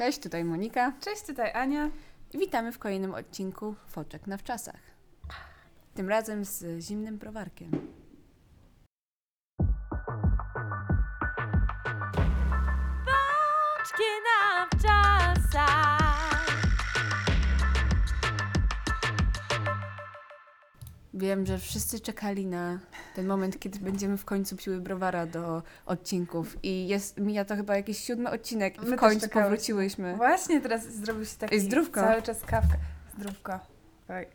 Cześć, tutaj Monika. Cześć, tutaj Ania. I witamy w kolejnym odcinku Foczek na wczasach. Tym razem z zimnym browarkiem. Wiem, że wszyscy czekali na ten moment, kiedy będziemy w końcu piły browara do odcinków. I jest, mija to chyba jakiś siódmy odcinek My w też końcu czekałyśmy. powróciły. Właśnie teraz zrobił się taki Ej, zdrówko. cały czas kawka. Zdrówko. Oj.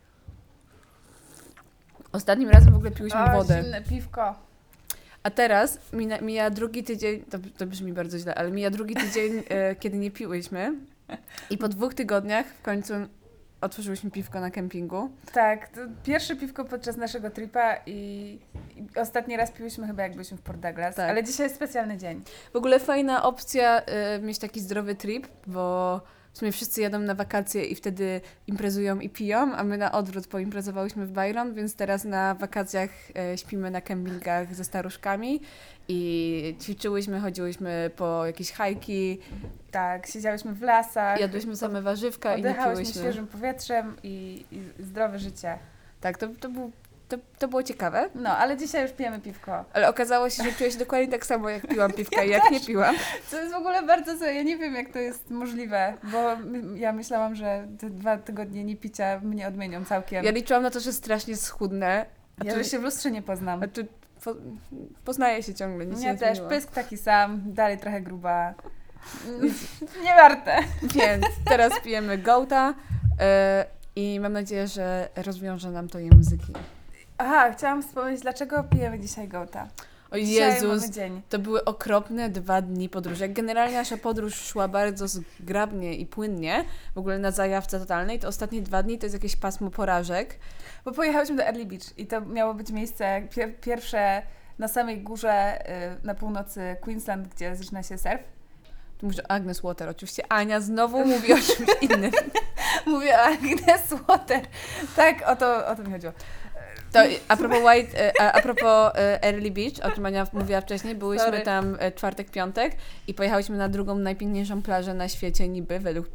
Ostatnim razem w ogóle piłyśmy O, wodę. zimne piwko. A teraz mija, mija drugi tydzień, to, to brzmi bardzo źle, ale mija drugi tydzień, e, kiedy nie piłyśmy. I po dwóch tygodniach w końcu otworzyłyśmy piwko na kempingu. Tak, to pierwsze piwko podczas naszego tripa i, i ostatni raz piłyśmy chyba jak byliśmy w Port Douglas, Tak. ale dzisiaj jest specjalny dzień. W ogóle fajna opcja y, mieć taki zdrowy trip, bo w sumie wszyscy jadą na wakacje i wtedy imprezują i piją, a my na odwrót poimprezowałyśmy w Byron, więc teraz na wakacjach y, śpimy na kempingach ze staruszkami i ćwiczyłyśmy, chodziłyśmy po jakieś hajki, Tak, siedziałyśmy w lasach, jadłyśmy same warzywka i nie piłyśmy. świeżym powietrzem i, i zdrowe życie. Tak, to, to, był, to, to było ciekawe. No, ale dzisiaj już pijemy piwko. Ale okazało się, że czuję się dokładnie tak samo, jak piłam piwka i jak nie piłam. To jest w ogóle bardzo. Ja nie wiem, jak to jest możliwe, bo ja myślałam, że te dwa tygodnie niepicia mnie odmienią całkiem. Ja liczyłam na to, że strasznie schudnę, a Ja że się w lustrze nie poznam. a tu po, poznaję się ciągle, nic Ja nie też, pysk taki sam, dalej trochę gruba. nie warte. Więc teraz pijemy Gołta e, i mam nadzieję, że rozwiąże nam to języki. Aha, chciałam wspomnieć, dlaczego pijemy dzisiaj gołta. O Dzisiaj Jezus, mamy dzień. to były okropne dwa dni podróży. Jak generalnie nasza podróż szła bardzo zgrabnie i płynnie, w ogóle na zajawce totalnej, to ostatnie dwa dni to jest jakieś pasmo porażek. Bo pojechałyśmy do Early Beach i to miało być miejsce pier pierwsze na samej górze y, na północy Queensland, gdzie zaczyna się surf. Tu mówisz o Agnes Water, oczywiście Ania znowu mówi o czymś innym. Mówię o Agnes Water. Tak, o to, o to mi chodziło. To a propos, White, e, a, propos e, Early Beach, o czym Ania mówiła wcześniej, byłyśmy Sorry. tam e, czwartek, piątek i pojechałyśmy na drugą najpiękniejszą plażę na świecie niby, według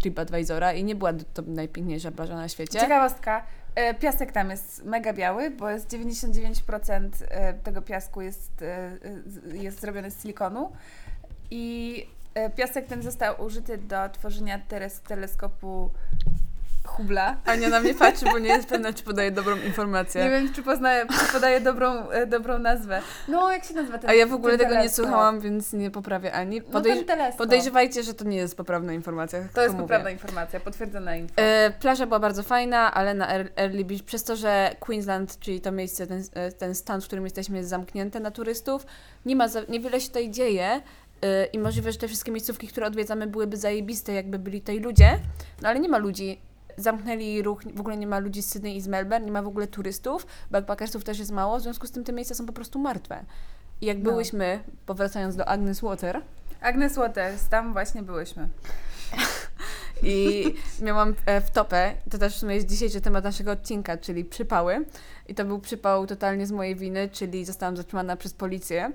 TripAdvisora i nie była to najpiękniejsza plaża na świecie. Ciekawostka. Piasek tam jest mega biały, bo jest 99% e, tego piasku jest, jest zrobiony z silikonu. I piasek ten został użyty do tworzenia teleskopu Hubble'a. Ania na mnie patrzy, bo nie jest pewna, czy podaje dobrą informację. Nie wiem, czy, poznaję, czy podaję dobrą, e, dobrą nazwę. No, jak się nazywa ten a ja w ogóle tego nie teleskop? słuchałam, więc nie poprawię Ani. No, Podejrz- ten teleskop. podejrzewajcie, że to nie jest poprawna informacja. To jest mówię. poprawna informacja, potwierdzona info. E, plaża była bardzo fajna, ale na Ear- Early Beach, przez to, że Queensland, czyli to miejsce, ten, e, ten stan, w którym jesteśmy, jest zamknięte na turystów, nie ma za, niewiele się tutaj dzieje e, i możliwe, że te wszystkie miejscówki, które odwiedzamy, byłyby zajebiste, jakby byli tutaj ludzie, no ale nie ma ludzi. Zamknęli ruch, w ogóle nie ma ludzi z Sydney i z Melbourne, nie ma w ogóle turystów, backpackersów też jest mało, w związku z tym te miejsca są po prostu martwe. I jak No. byłyśmy, powracając do Agnes Water, Agnes Waters, tam właśnie byłyśmy. I miałam e, w topę, to też w sumie jest dzisiejszy temat naszego odcinka, czyli przypały. I to był przypał totalnie z mojej winy, czyli zostałam zatrzymana przez policję,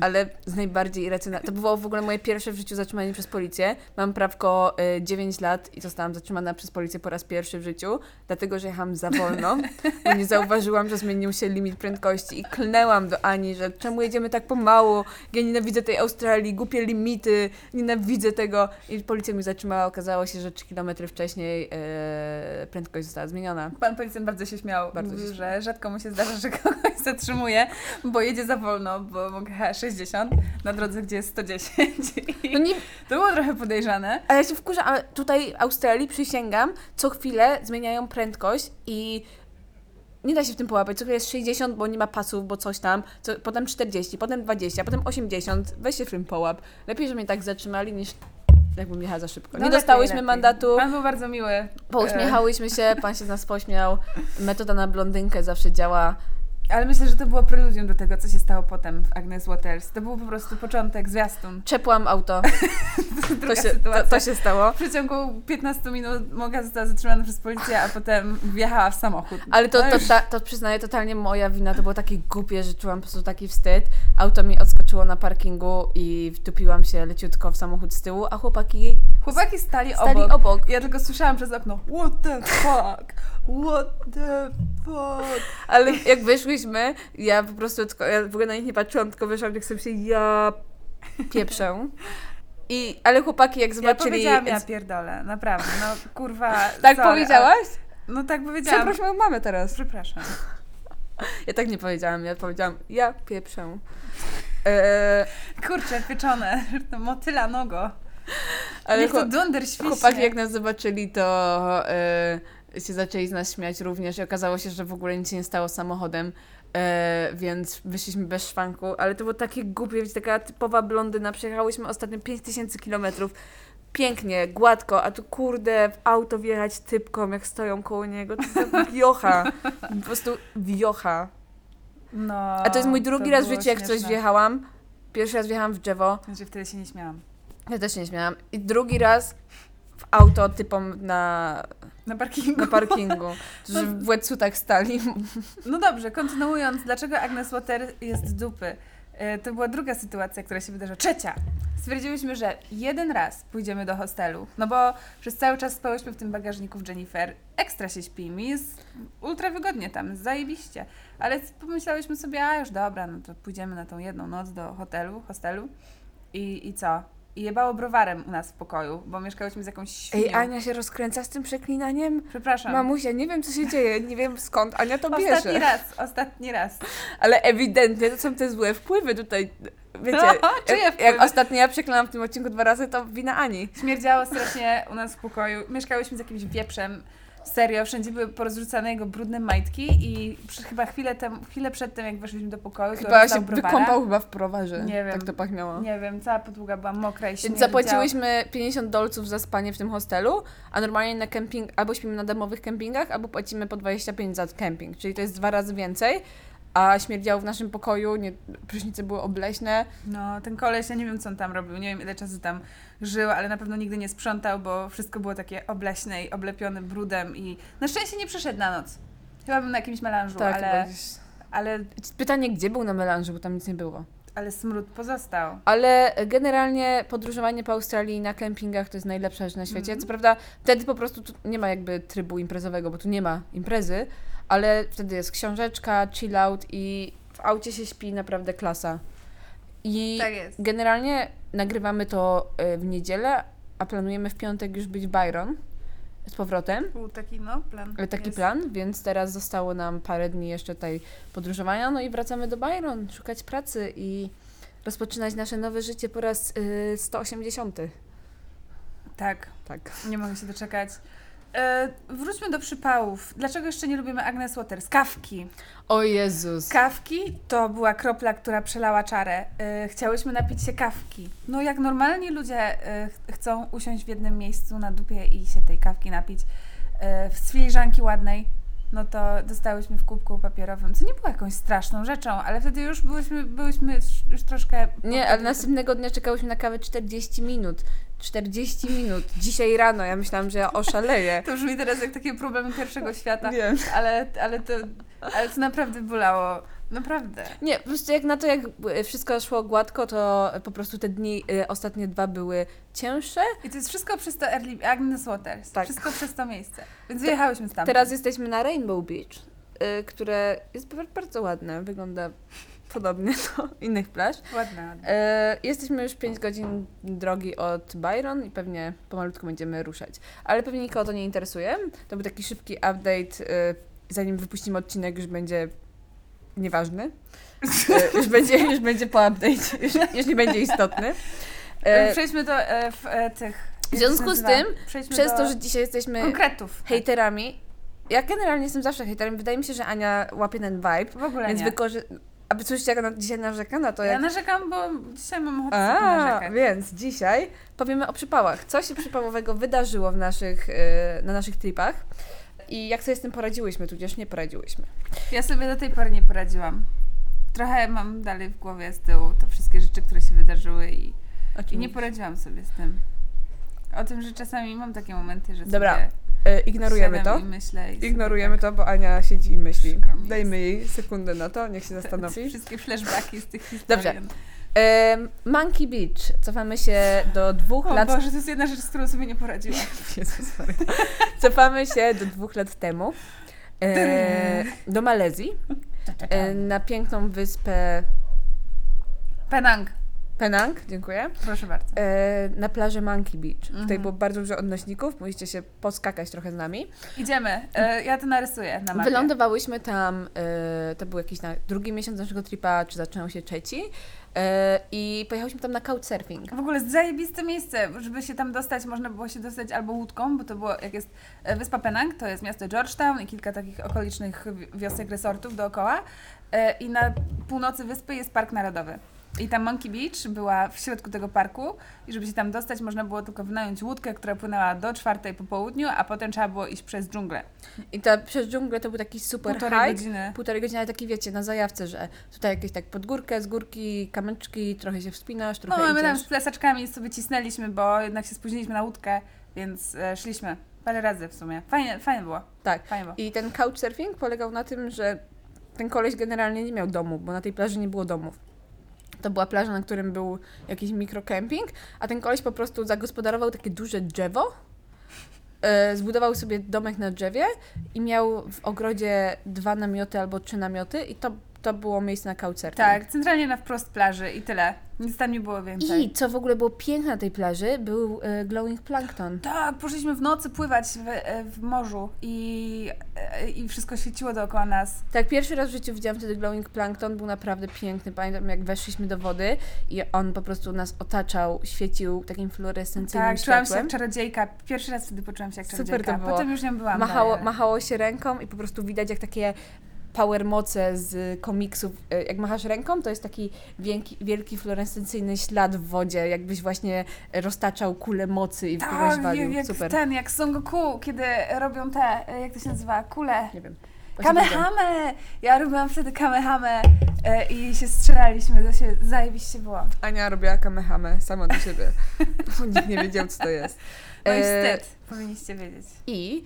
ale z najbardziej irracjonalnej. To było w ogóle moje pierwsze w życiu zatrzymanie przez policję. Mam prawko e, 9 lat i zostałam zatrzymana przez policję po raz pierwszy w życiu, dlatego że jechałam za wolno, bo nie zauważyłam, że zmienił się limit prędkości i klnęłam do Ani, że czemu jedziemy tak pomału, ja nienawidzę tej Australii, głupie limity, nienawidzę tego. I policja mnie zatrzymała, okazało się, że 3 km wcześniej e, prędkość została zmieniona. Pan policjant bardzo się śmiał. Bardzo Mówił, się że rzadko mu się zdarza, że kogoś zatrzymuje, bo jedzie za wolno, bo mogę jechać 60 na drodze, gdzie jest 110. I No nie, to było trochę podejrzane. a ja się wkurzam, ale tutaj w Australii, przysięgam, co chwilę zmieniają prędkość i nie da się w tym połapać. Co chwilę jest 60, bo nie ma pasów, bo coś tam, co, potem 40, potem 20, potem 80. Weź się w tym połap. Lepiej, że mnie tak zatrzymali, niż jakbym jechała za szybko. No nie lepiej, dostałyśmy lepiej. mandatu. Pan był bardzo miły. Pouśmiechałyśmy się, pan się z nas pośmiał. Metoda na blondynkę zawsze działa. Ale myślę, że to było preludium do tego, co się stało potem w Agnes Waters. To był po prostu początek, zwiastun. Czepłam auto. To się, to, to się stało. W przeciągu 15 minut Moga została zatrzymana przez policję, a potem wjechała w samochód. Ale to, to, ta, to przyznaję totalnie moja wina, to było takie głupie, że czułam po prostu taki wstyd. Auto mi odskoczyło na parkingu i wtupiłam się leciutko w samochód z tyłu, a chłopaki, Chłopaki stali, Stali obok. obok. Ja tylko słyszałam przez okno, what the fuck, what the fuck. Ale jak wyszłyśmy, ja po prostu tylko, ja w ogóle na nich nie patrzyłam, tylko wyszłam, jak sobie się ja pieprzę. I, ale chłopaki jak Ja zobaczyli... powiedziałam, ja pierdolę, naprawdę, no kurwa. tak sorry, powiedziałaś? ale- No tak powiedziałam. Przeproś moją mamę teraz. Przepraszam. Ja tak nie powiedziałam, ja powiedziałam, ja pieprzę. Eee, Kurczę, pieczone, motyla nogo. Ale Niech to dunder świśnie. chłopaki jak nas zobaczyli, to e, się zaczęli z nas śmiać również i okazało się, że w ogóle nic się nie stało samochodem. E, więc wyszliśmy bez szwanku, ale to było takie głupie, wiecie, taka typowa blondyna. Przejechałyśmy ostatnio 5000 kilometrów. Pięknie, gładko, a tu kurde w auto wjechać typką, jak stoją koło niego. To jest wiocha. Po prostu wiocha. No, A to jest mój drugi raz w życiu, jak coś wjechałam. Pierwszy raz wjechałam w drzewo, Znaczy wtedy się nie śmiałam. Ja też się nie śmiałam. I drugi raz w auto typom na, Na parkingu. na parkingu, że w wetsuitach stali. No dobrze, kontynuując, dlaczego Agnes Water jest dupy? E, To była druga sytuacja, która się wydarzyła. Trzecia! Stwierdziłyśmy, że jeden raz pójdziemy do hostelu, no bo przez cały czas spałyśmy w tym bagażniku w Jennifer. Ekstra się śpi, mi jest ultra wygodnie tam, zajebiście. Ale pomyślałyśmy sobie, a już dobra, no to pójdziemy na tą jedną noc do hotelu, hostelu i, i co? I jebało browarem u nas w pokoju, bo mieszkałyśmy z jakąś świnią. Ej, Ania się rozkręca z tym przeklinaniem. Przepraszam. Mamusia, nie wiem co się dzieje, nie wiem skąd Ania to Ostatni bierze. raz, ostatni raz. Ale ewidentnie to są te złe wpływy tutaj. Wiecie, Czyje jak, jak ostatnio ja przeklałam w tym odcinku dwa razy, to wina Ani. Śmierdziało strasznie u nas w pokoju. Mieszkałyśmy z jakimś wieprzem. Serio, wszędzie były porozrzucane jego brudne majtki i przy, chyba chwilę, tem, chwilę przed tym, jak weszliśmy do pokoju, to Chyba się browara. wykąpał chyba w prowarze. Nie wiem. Tak to pachniało. Nie wiem, cała podłoga była mokra i śmierdziała. zapłaciłyśmy 50 dolców za spanie w tym hostelu, a normalnie na kemping albo śpimy na domowych kempingach, albo płacimy po 25 za kemping, czyli to jest dwa razy więcej. A śmierdziało w naszym pokoju, nie, prysznice były obleśne. No, ten koleś, ja nie wiem, co on tam robił, nie wiem, ile czasu tam żył, ale na pewno nigdy nie sprzątał, bo wszystko było takie obleśne i oblepione brudem i na szczęście nie przyszedł na noc. Chyba był na jakimś melanżu, Tak, ale, gdzieś- ale, Pytanie, gdzie był na melanży, bo tam nic nie było. ale smród pozostał. Ale generalnie podróżowanie po Australii na kempingach to jest najlepsza rzecz na świecie. Mhm. Co prawda, wtedy po prostu tu nie ma jakby trybu imprezowego, bo tu nie ma imprezy, ale wtedy jest książeczka, chill out i w aucie się śpi naprawdę klasa. I Tak jest. generalnie nagrywamy to y, w niedzielę, a planujemy w piątek już być Byron z powrotem. Był taki, no, plan. Taki jest. plan, więc teraz zostało nam parę dni jeszcze tutaj podróżowania, no i wracamy do Byron, szukać pracy i rozpoczynać nasze nowe życie po raz y, 180. Tak. Tak. Nie mogę się doczekać. E, wróćmy do przypałów. Dlaczego jeszcze nie lubimy Agnes Waters? Kawki. O Jezus. Kawki to była kropla, która przelała czarę. E, chciałyśmy napić się kawki. No jak normalni ludzie e, ch- chcą usiąść w jednym miejscu na dupie i się tej kawki napić e, z filiżanki ładnej, no to dostałyśmy w kubku papierowym, co nie było jakąś straszną rzeczą, ale wtedy już byłyśmy, byłyśmy już, już troszkę... Nie, ale następnego dnia czekałyśmy na kawę 40 minut. 40 minut. Dzisiaj rano. Ja myślałam, że ja oszaleję. To brzmi teraz jak takie problemy pierwszego świata. Wiem. Ale, ale, to, ale to naprawdę bolało. Naprawdę. Nie, po prostu jak na to, jak wszystko szło gładko, to po prostu te dni, y, ostatnie dwa były cięższe. I to jest wszystko przez to Early, Agnes Waters. Tak. Wszystko przez to miejsce. Więc wyjechałyśmy stamtąd. Teraz jesteśmy na Rainbow Beach, y, które jest bar- bardzo ładne. Wygląda podobnie do innych plaż. Ładne, ładne. E, jesteśmy już 5 godzin drogi od Byron i pewnie pomalutku będziemy ruszać. Ale pewnie nikogo to nie interesuje. To był taki szybki update, e, zanim wypuścimy odcinek, już będzie nieważny. E, już, będzie, już będzie po update, już, już nie będzie istotny. E, Przejdźmy do e, w, e, tych... w związku z tym, Przejdźmy przez do to, że dzisiaj jesteśmy konkretów. hejterami, ja generalnie jestem zawsze hejterem, wydaje mi się, że Ania łapie ten vibe, W ogóle więc nie. wykorzy... Aby słyszeć, jak ona dzisiaj narzeka na to, Ja jak narzekam, bo dzisiaj mam ochotę A, narzekać. więc dzisiaj powiemy o przypałach. Co się przypałowego wydarzyło w naszych, e, na naszych tripach i jak sobie z tym poradziłyśmy, tudzież nie poradziłyśmy. Ja sobie do tej pory nie poradziłam. Trochę mam dalej w głowie z tyłu te wszystkie rzeczy, które się wydarzyły i, i nie poaradziłam sobie z tym. O tym, że czasami mam takie momenty, że Dobra, sobie ignorujemy siadam to. Myślę Ignorujemy tak, to, bo Ania siedzi i myśli. Dajmy jej sekundę na to, niech się zastanowi. Wszystkie flashbacki z tych historii. Dobrze. Monkey Beach. Cofamy się do dwóch O lat... Boże, to jest jedna rzecz, z którą sobie nie poradziłam. Jezus Maria. Cofamy się do dwóch lat temu. E, do Malezji. E, na piękną wyspę Penang, Penang, dziękuję. proszę bardzo. E, na plaży Monkey Beach. Tutaj Mhm. było bardzo dużo odnośników, musicie się poskakać trochę z nami. Idziemy. E, ja to narysuję na mapie. Wylądowałyśmy tam, e, to był jakiś na drugi miesiąc naszego tripa, czy zaczynał się trzeci. E, I pojechałyśmy tam na couchsurfing. W ogóle zajebiste miejsce, żeby się tam dostać, można było się dostać albo łódką, bo to było, jak jest e, wyspa Penang, to jest miasto Georgetown i kilka takich okolicznych wi- wiosek, resortów dookoła. E, I na północy wyspy jest Park Narodowy. I ta Monkey Beach była w środku tego parku i żeby się tam dostać, można było tylko wynająć łódkę, która płynęła do czwartej po południu, a potem trzeba było iść przez dżunglę. I ta przez dżunglę to był taki super Półtorej hike. godziny. Półtorej godziny, ale taki wiecie, na zajawce, że tutaj jakieś tak pod górkę, z górki, kamyczki, trochę się wspinasz, No, trochę my tam z plesaczkami sobie cisnęliśmy, bo jednak się spóźniliśmy na łódkę, więc e, szliśmy parę razy w sumie. Fajnie, fajnie było. Tak. Fajnie było. I ten couchsurfing polegał na tym, że ten koleś generalnie nie miał domu, bo na tej plaży nie było domów. To była plaża, na którym był jakiś mikrokemping, a ten koleś po prostu zagospodarował takie duże drzewo, e, zbudował sobie domek na drzewie i miał w ogrodzie dwa namioty albo trzy namioty i to, to było miejsce na couchsurfing. Tak, centralnie na wprost plaży i tyle. Nic tam nie było więcej. I co w ogóle było piękne na tej plaży, był e, glowing plankton. Tak, poszliśmy w nocy pływać w, e, w morzu i, e, i wszystko świeciło dookoła nas. Tak, pierwszy raz w życiu widziałam wtedy glowing plankton, był naprawdę piękny. Pamiętam, jak weszliśmy do wody i on po prostu nas otaczał, świecił takim fluorescencyjnym Tak, czułam się światłem. jak czarodziejka. Pierwszy raz wtedy poczułam się jak Super czarodziejka. to było. Potem już nie byłam. Machało, dalej. machało się ręką i po prostu widać jak takie power moce z komiksów. E, Jak machasz ręką, to jest taki wielki, wielki fluorescencyjny ślad w wodzie, jakbyś właśnie roztaczał kulę mocy i w kogoś Tak, walił. jak, Super. ten, jak Son Goku, kiedy robią te, e, jak to się nazywa, kule. Nie wiem. Kamehame! Ja robiłam wtedy kamehame e, i się strzelaliśmy, to się zajebiście było. Ania robiła kamehame sama do siebie. Bo Nikt nie wiedział, co to jest. No i E, wstyd, powinniście wiedzieć. I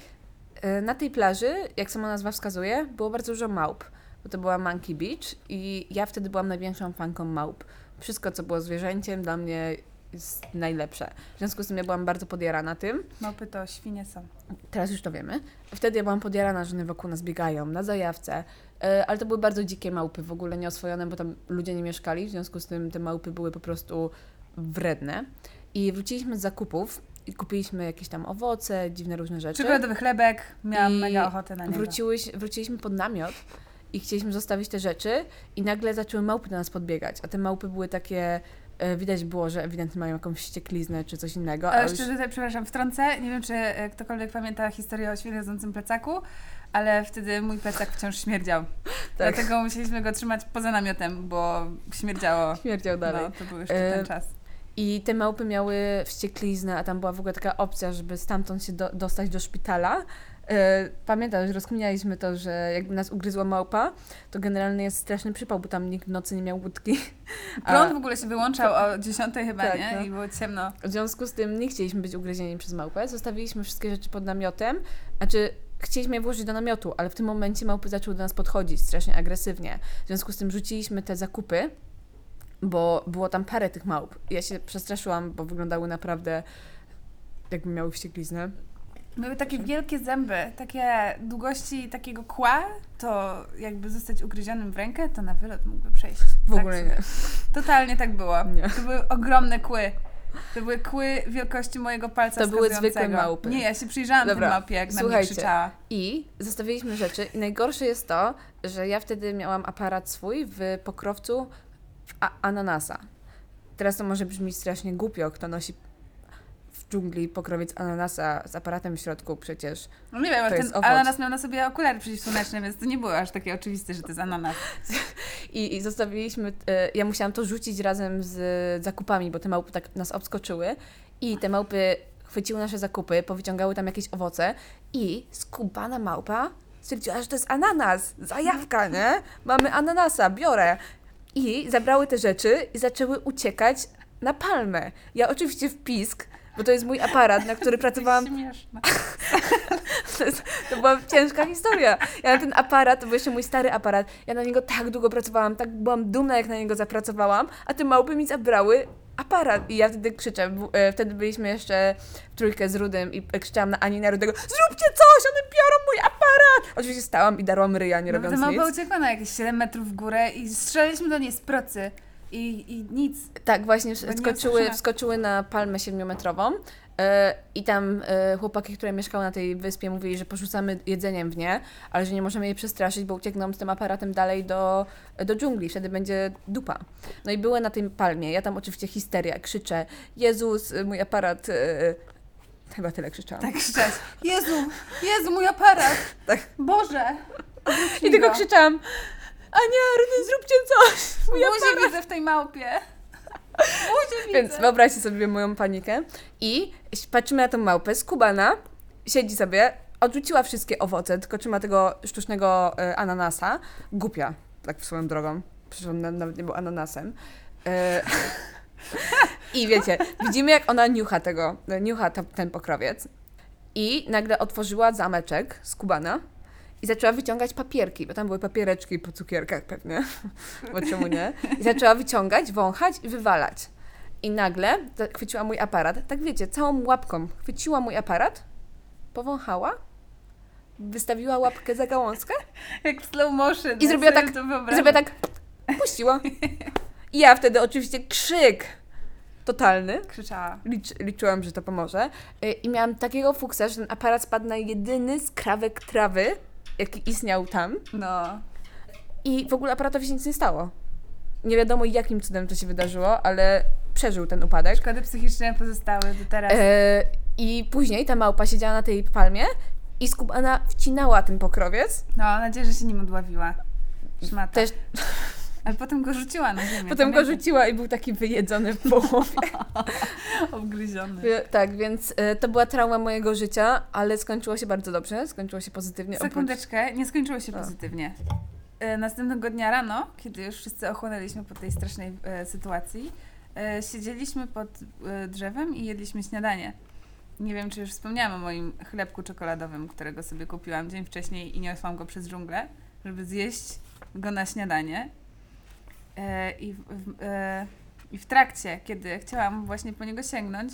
na tej plaży, jak sama nazwa wskazuje, było bardzo dużo małp, bo to była Monkey Beach i ja wtedy byłam największą fanką małp. Wszystko, co było zwierzęciem, dla mnie jest najlepsze. W związku z tym ja byłam bardzo podjarana tym. Małpy to świnie są. Teraz już to wiemy. Wtedy ja byłam podjarana, że one wokół nas biegają, na zajawce. E, Ale to były bardzo dzikie małpy, w ogóle nieoswojone, bo tam ludzie nie mieszkali, w związku z tym te małpy były po prostu wredne. I wróciliśmy z zakupów i kupiliśmy jakieś tam owoce, dziwne różne rzeczy. Czekoladowy chlebek, miałam I mega ochotę na niego. Wróciłyś, wróciliśmy pod namiot i chcieliśmy zostawić te rzeczy i nagle zaczęły małpy do nas podbiegać, a te małpy były takie, e, widać było, że ewidentnie mają jakąś wściekliznę czy coś innego. A A jeszcze już, tutaj, przepraszam, wtrącę. Nie wiem, czy e, ktokolwiek pamięta historię o śmierdzącym plecaku, ale wtedy mój plecak wciąż śmierdział. tak, Dlatego musieliśmy go trzymać poza namiotem, bo śmierdziało. śmierdział dalej. No, to był jeszcze E, ten czas. I te małpy miały wściekliznę, a tam była w ogóle taka opcja, żeby stamtąd się do, dostać do szpitala. E, Pamiętasz, rozkminialiśmy to, że jakby nas ugryzła małpa, to generalnie jest straszny przypał, bo tam nikt w nocy nie miał łódki. Prąd w ogóle się wyłączał o 10 chyba, Tak, nie? no. I było ciemno. W związku z tym nie chcieliśmy być ugryzieni przez małpę, zostawiliśmy wszystkie rzeczy pod namiotem, znaczy chcieliśmy je włożyć do namiotu, ale w tym momencie małpy zaczęły do nas podchodzić strasznie agresywnie. W związku z tym rzuciliśmy te zakupy, bo było tam parę tych małp. Ja się przestraszyłam, bo wyglądały naprawdę jakby miały wściekliznę. Były takie wielkie zęby, takie długości takiego kła, to jakby zostać ugryzionym w rękę, to na wylot mógłby przejść. W Tak ogóle sobie. nie. Totalnie tak było. Nie. To były ogromne kły. To były kły wielkości mojego palca To były zwykłe małpy. Nie, ja się przyjrzałam Dobra, tej małpie, jak na mnie słuchajcie. krzyczała. I zostawiliśmy rzeczy. I najgorsze jest to, że ja wtedy miałam aparat swój w pokrowcu a- ananasa. Teraz to może brzmieć strasznie głupio, kto nosi w dżungli pokrowiec ananasa z aparatem w środku przecież. No nie wiem, To ten owoc. ananas miał na sobie okulary przeciwsłoneczne, więc to nie było aż takie oczywiste, że to jest ananas. I, i zostawiliśmy, e, ja musiałam to rzucić razem z zakupami, bo te małpy tak nas obskoczyły i te małpy chwyciły nasze zakupy, powyciągały tam jakieś owoce i skubana małpa stwierdziła, że to jest ananas, zajawka, nie? Mamy ananasa, biorę. I zabrały te rzeczy i zaczęły uciekać na palmę. Ja oczywiście w pisk bo to jest mój aparat, na który pracowałam. To, jest, to była ciężka historia. Ja na ten aparat, to był jeszcze mój stary aparat, ja na niego tak długo pracowałam, tak byłam dumna, jak na niego zapracowałam, a te małpy mi zabrały aparat. I ja wtedy krzyczę, e, wtedy byliśmy jeszcze w trójkę z Rudym i krzyczałam na Ani na Rudego, zróbcie coś, one biorą mój aparat! Oczywiście stałam i darłam ryja, nie No, robiąc małpa nic. uciekła na jakieś 7 metrów w górę i strzelaliśmy do niej z procy. I, i nic. Tak, właśnie wskoczyły, wskoczyły na palmę siedmiometrową e, i tam e, chłopaki, które mieszkały na tej wyspie mówili, że porzucamy jedzeniem w nie, ale że nie możemy jej przestraszyć, bo uciekną z tym aparatem dalej do, do dżungli, wtedy będzie dupa. No i były na tej palmie, ja tam oczywiście histeria, krzyczę, Jezus, mój aparat... E, chyba tyle krzyczałam. Tak krzyczeć. Jezu, Jezu, mój aparat. Tak. Boże. I tylko krzyczałam, Ania, Rudy, zróbcie coś! Mój Buzi widzę w tej małpie. Buzi widzę. Więc wyobraźcie sobie moją panikę. I patrzymy na tą małpę, skubana, siedzi sobie, odrzuciła wszystkie owoce, tylko trzyma tego sztucznego e, ananasa. Głupia, tak w swoją drogą. Przecież on na- nawet nie był ananasem. E, I wiecie, widzimy jak ona niucha tego, niucha ten pokrowiec. I nagle otworzyła zameczek skubana i zaczęła wyciągać papierki, bo tam były papiereczki po cukierkach pewnie, bo czemu nie? I zaczęła wyciągać, wąchać i wywalać. I nagle chwyciła mój aparat, tak wiecie, całą łapką chwyciła mój aparat, powąchała, wystawiła łapkę za gałązkę Jak w slow motion. I zrobiła tak- i zrobiła tak, puściła. I ja wtedy oczywiście krzyk totalny. Krzyczała. Licz, liczyłam, że to pomoże. Y, I miałam takiego fuksa, że ten aparat spadł na jedyny skrawek trawy, jaki istniał tam. No. I w ogóle aparatowi się nic nie stało. Nie wiadomo jakim cudem to się wydarzyło, ale przeżył ten upadek. Szkody psychiczne pozostały do teraz. E, I później ta małpa siedziała na tej palmie i skubana wcinała ten pokrowiec. No, mam nadzieję, że się nim udławiła. Szmata. Też Ale potem go rzuciła na ziemię. potem go rzuciła i był taki wyjedzony w połowie. Obgryziony. Tak, więc e, to była trauma mojego życia, ale skończyło się bardzo dobrze, skończyło się pozytywnie. oprócz- Sekundeczkę, nie skończyło się pozytywnie. E, Następnego dnia rano, kiedy już wszyscy ochłonęliśmy po tej strasznej e, sytuacji, siedzieliśmy pod drzewem i jedliśmy śniadanie. Nie wiem, czy już wspomniałam o moim chlebku czekoladowym, którego sobie kupiłam dzień wcześniej i niosłam go przez dżunglę, żeby zjeść go na śniadanie. E, I w, w, e, I w trakcie, kiedy chciałam właśnie po niego sięgnąć,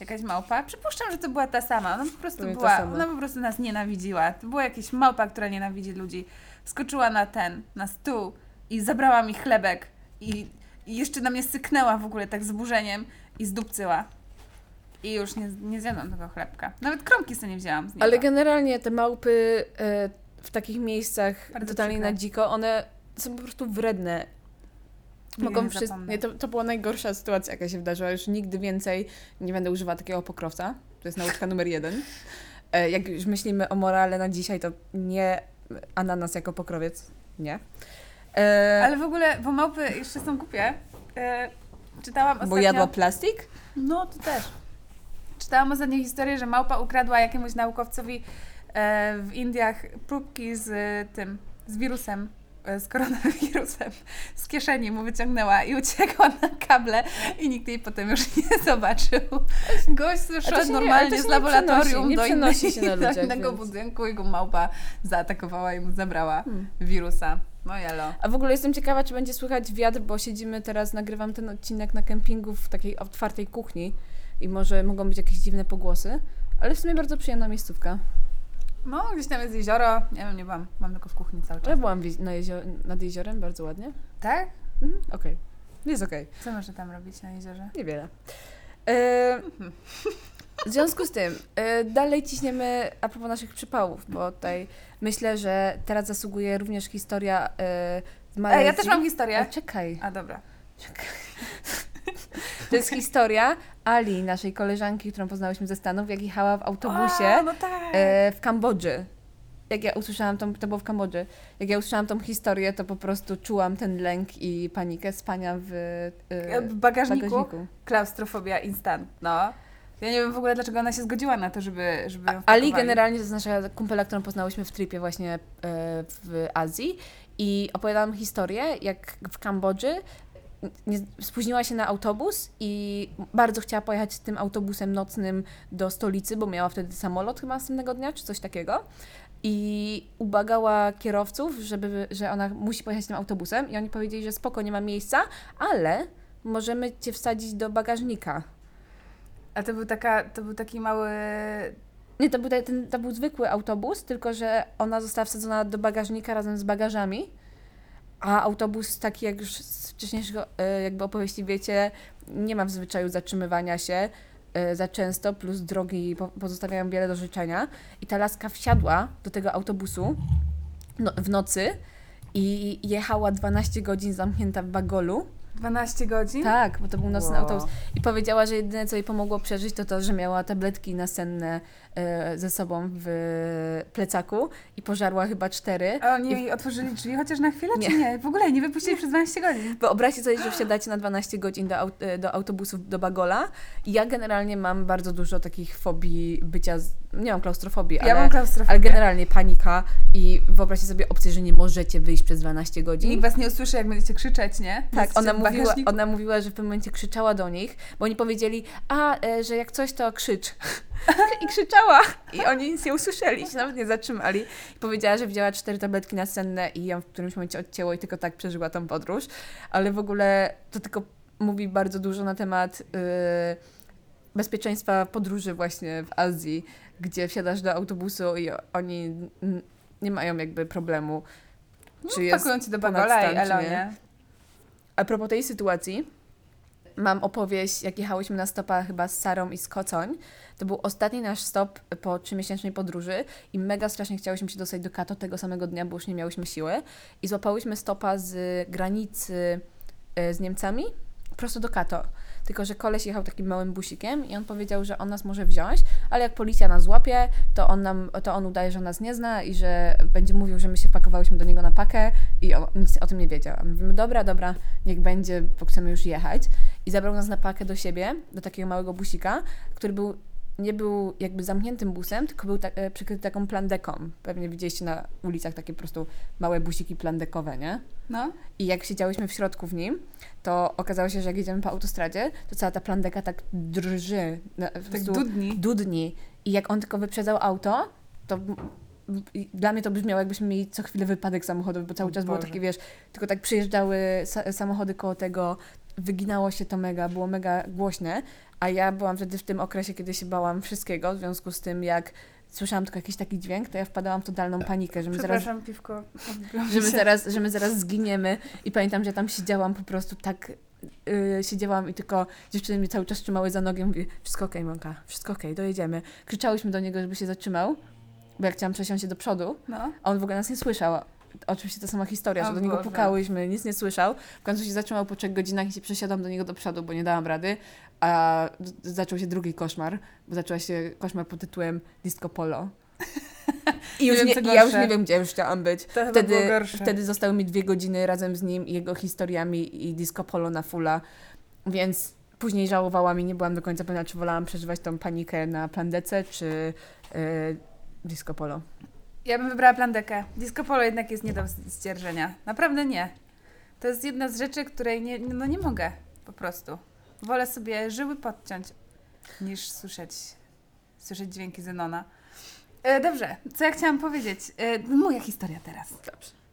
jakaś małpa, przypuszczam, że to była ta sama, ona po prostu była, ona po prostu nas nienawidziła. To była jakaś małpa, która nienawidzi ludzi. Skoczyła na ten, na stół i zabrała mi chlebek i, i jeszcze na mnie syknęła w ogóle tak z burzeniem i zdupcyła. I już nie, nie zjadłam tego chlebka. Nawet kromki sobie nie wzięłam z niego. Ale generalnie te małpy e, w takich miejscach Bardzo totalnie na dziko, one są po prostu wredne. Mogą zapomnę. Nie, to, to była najgorsza sytuacja, jaka się wydarzyła. Już nigdy więcej nie będę używała takiego pokrowca. To jest nauczka numer jeden. E, jak już myślimy o morale na dzisiaj, to nie ananas jako pokrowiec. Nie. E, Ale w ogóle, bo małpy jeszcze są głupie. E, czytałam ostatnio... bo jadła plastik? No, to też. Czytałam ostatnio historię, że małpa ukradła jakiemuś naukowcowi e, w Indiach próbki z tym, z wirusem, z koronawirusem z kieszeni mu wyciągnęła i uciekła na kable i nikt jej potem już nie zobaczył. Gość A to szedł się nie- normalnie to z się nie laboratorium przenosi, nie do, innej, do innego więc- budynku i go małpa zaatakowała i mu zabrała Hmm. wirusa. No jelo. A w ogóle jestem ciekawa, czy będzie słychać wiatr, bo siedzimy teraz, nagrywam ten odcinek na kempingu w takiej otwartej kuchni i może mogą być jakieś dziwne pogłosy, ale w sumie bardzo przyjemna miejscówka. No, gdzieś tam jest jezioro. Nie wiem, nie byłam. Mam tylko w kuchni cały Ja czas. byłam wi- na jezio- nad jeziorem, bardzo ładnie. Tak? Mhm, okej. Jest okej, Co można tam robić na jeziorze? niewiele. E, w związku z tym, e, dalej ciśniemy a propos naszych przypałów, bo tutaj myślę, że teraz zasługuje również historia e, z Malezji. Ej, ja też mam A, historię. czekaj. A dobra. To jest historia Ali, naszej koleżanki, którą poznałyśmy ze Stanów, jak jechała w autobusie A, no tak. e, w Kambodży. Jak ja usłyszałam tą, to było w Kambodży, jak ja usłyszałam tą historię, to po prostu czułam ten lęk i panikę spania w, e, w bagażniku, bagażniku. klaustrofobia instant, no. Ja nie wiem w ogóle, dlaczego ona się zgodziła na to, żeby, żeby ją Ali wpakowali. generalnie to jest nasza kumpela, którą poznałyśmy w tripie właśnie e, w Azji i opowiadałam historię, jak w Kambodży nie, spóźniła się na autobus i bardzo chciała pojechać tym autobusem nocnym do stolicy, bo miała wtedy samolot chyba następnego dnia, czy coś takiego. I ubagała kierowców, żeby, że ona musi pojechać tym autobusem i oni powiedzieli, że spoko, nie ma miejsca, ale możemy cię wsadzić do bagażnika. A to był, taka, to był taki mały... Nie, to był, te- ten, to był zwykły autobus, tylko że ona została wsadzona do bagażnika razem z bagażami, a autobus, taki jak już z wcześniejszego e, jakby opowieści wiecie, nie ma w zwyczaju zatrzymywania się e, za często, plus drogi po, pozostawiają wiele do życzenia. I ta laska wsiadła do tego autobusu no, w nocy i jechała 12 godzin zamknięta w bagolu. 12 godzin? Tak, bo to był nocny Wow. autobus. I powiedziała, że jedyne, co jej pomogło przeżyć, to to, że miała tabletki nasenne e, ze sobą w plecaku i pożarła chyba cztery. A oni jej otworzyli drzwi chociaż na chwilę, Nie. czy nie? W ogóle nie wypuścili przez 12 godzin. Wyobraźcie sobie, że wsiadacie na 12 godzin do, aut- e, do autobusów do Bagola. I ja generalnie mam bardzo dużo takich fobii bycia, z... nie mam klaustrofobii, Ja ale, mam klaustrofobię. ale generalnie panika i wyobraźcie sobie opcję, że nie możecie wyjść przez 12 godzin. Nikt was nie usłyszy, jak będziecie krzyczeć, nie? Tak, ona mówiła, bagażniku. ona mówiła, że w pewnym momencie krzyczała do nich, bo oni powiedzieli, a, e, że jak coś, to krzycz. I krzyczała. I oni nic nie usłyszeli, się nawet nie zatrzymali. I powiedziała, że wzięła cztery tabletki nasenne i ją w którymś momencie odcięło i tylko tak przeżyła tą podróż. Ale w ogóle to tylko mówi bardzo dużo na temat y, bezpieczeństwa podróży właśnie w Azji, gdzie wsiadasz do autobusu i oni nie mają jakby problemu, czy jest Pakują cię do bagola i stan, czy elo, nie. nie? A propos tej sytuacji, mam opowieść, jak jechałyśmy na stopa chyba z Sarą i z Kocoń. To był ostatni nasz stop po trzymiesięcznej podróży i mega strasznie chciałyśmy się dostać do Kato tego samego dnia, bo już nie miałyśmy siły. I złapałyśmy stopa z granicy e, z Niemcami prosto do Kato. Tylko, że koleś jechał takim małym busikiem i on powiedział, że on nas może wziąć, ale jak policja nas złapie, to on, nam, to on udaje, że nas nie zna i że będzie mówił, że my się wpakowałyśmy do niego na pakę i on nic o tym nie wiedział. A my mówimy, dobra, dobra, niech będzie, bo chcemy już jechać. I zabrał nas na pakę do siebie, do takiego małego busika, który był, nie był jakby zamkniętym busem, tylko był tak, przykryty taką plandeką. Pewnie widzieliście na ulicach takie po prostu małe busiki plandekowe, nie? No. I jak siedziałyśmy w środku w nim, to okazało się, że jak jedziemy po autostradzie, to cała ta plandeka tak drży. Tak dudni. dudni. I jak on tylko wyprzedzał auto, to dla mnie to brzmiało, jakbyśmy mieli co chwilę wypadek samochodowy, bo cały czas było Boże. takie, wiesz, tylko tak przyjeżdżały sa- samochody koło tego, wyginało się to mega, było mega głośne, a ja byłam wtedy w tym okresie, kiedy się bałam wszystkiego, w związku z tym, jak słyszałam tylko jakiś taki dźwięk, to ja wpadałam w totalną panikę, że my zaraz Przepraszam, piwko. że my, zaraz, że my zaraz zginiemy. I pamiętam, że tam siedziałam po prostu tak. Yy, siedziałam i tylko dziewczyny mnie cały czas trzymały za nogę. Mówi, wszystko okej, Monka, wszystko okej, dojedziemy. Krzyczałyśmy do niego, żeby się zatrzymał, bo ja chciałam przesiąść się do przodu, No. a on w ogóle nas nie słyszał. Oczywiście ta sama historia, O że do niego Boże. pukałyśmy, nic nie słyszał. W końcu się zatrzymał po trzech godzinach i się przesiadłam do niego do przodu, bo nie dałam rady. A zaczął się drugi koszmar, bo zaczął się koszmar pod tytułem Disco Polo. I już nie, ja już nie wiem, gdzie już chciałam być. To Wtedy, wtedy zostały mi dwie godziny razem z nim i jego historiami i disco polo na fulla, więc później żałowałam i nie byłam do końca pewna, czy wolałam przeżywać tą panikę na plandece, czy yy, disco polo. Ja bym wybrała plandekę. Disco polo jednak jest nie do zdzierżenia. Naprawdę nie. To jest jedna z rzeczy, której nie, no nie mogę po prostu. Wolę sobie żyły podciąć, niż słyszeć, słyszeć dźwięki Zenona. E, dobrze, co ja chciałam powiedzieć? E, moja historia teraz. Dobrze.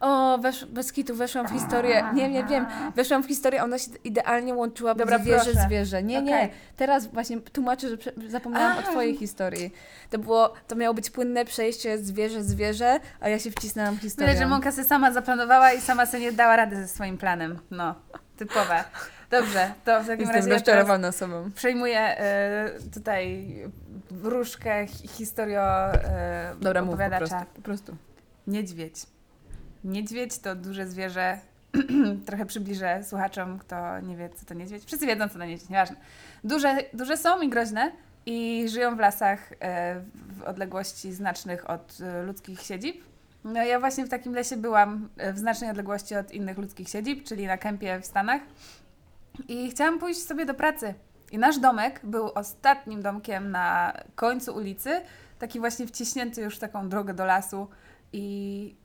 O, wesz, bez kitu weszłam w historię. Nie, nie wiem. Weszłam w historię, ona się idealnie łączyła Dobra, zwierzę, proszę. Nie, nie. Teraz właśnie tłumaczę, że prze- zapomniałam o A. twojej historii. To było, to miało być płynne przejście zwierzę, zwierzę, a ja się wcisnęłam w historię. Widać, że Monka sobie sama zaplanowała i sama sobie nie dała rady ze swoim planem. No, typowe. Dobrze, to w takim Jestem razie ja rozczarowana sobą. przejmuję e, tutaj wróżkę hi- historio e, Dobra, mów po opowiadacza. prostu. Po prostu. Niedźwiedź. Niedźwiedź to duże zwierzę. Trochę przybliżę słuchaczom, kto nie wie, co to niedźwiedź. Wszyscy wiedzą, co to niedźwiedź, nieważne. Duże, duże są i groźne i żyją w lasach e, w odległości znacznych od e, ludzkich siedzib. No ja właśnie w takim lesie byłam e, w znacznej odległości od innych ludzkich siedzib, czyli na kempie w Stanach. I chciałam pójść sobie do pracy. I nasz domek był ostatnim domkiem na końcu ulicy, taki właśnie wciśnięty już w taką drogę do lasu. I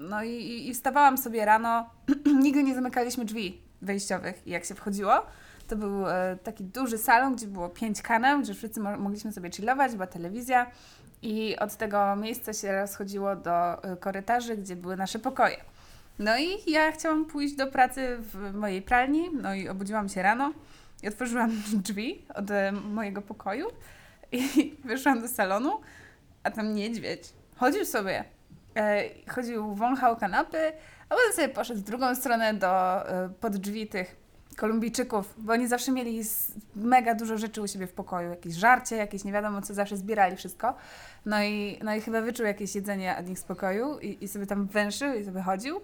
no i, i- wstawałam sobie rano, nigdy nie zamykaliśmy drzwi. wejściowych i jak się wchodziło, to był e, taki duży salon, gdzie było pięć kanał, gdzie wszyscy mo- mogliśmy sobie chillować, była telewizja i od tego miejsca się rozchodziło do e, korytarzy, gdzie były nasze pokoje. No i ja chciałam pójść do pracy w mojej pralni, no i obudziłam się rano i otworzyłam drzwi od e, mojego pokoju i wyszłam do salonu, a tam niedźwiedź. Chodził sobie, chodził, wąchał kanapy, a potem sobie poszedł w drugą stronę do, e, pod drzwi tych Kolumbijczyków, bo oni zawsze mieli mega dużo rzeczy u siebie w pokoju, jakieś żarcie, jakieś nie wiadomo co, zawsze zbierali wszystko. No i, no i chyba wyczuł jakieś jedzenie od nich z pokoju i, i sobie tam węszył i sobie chodził.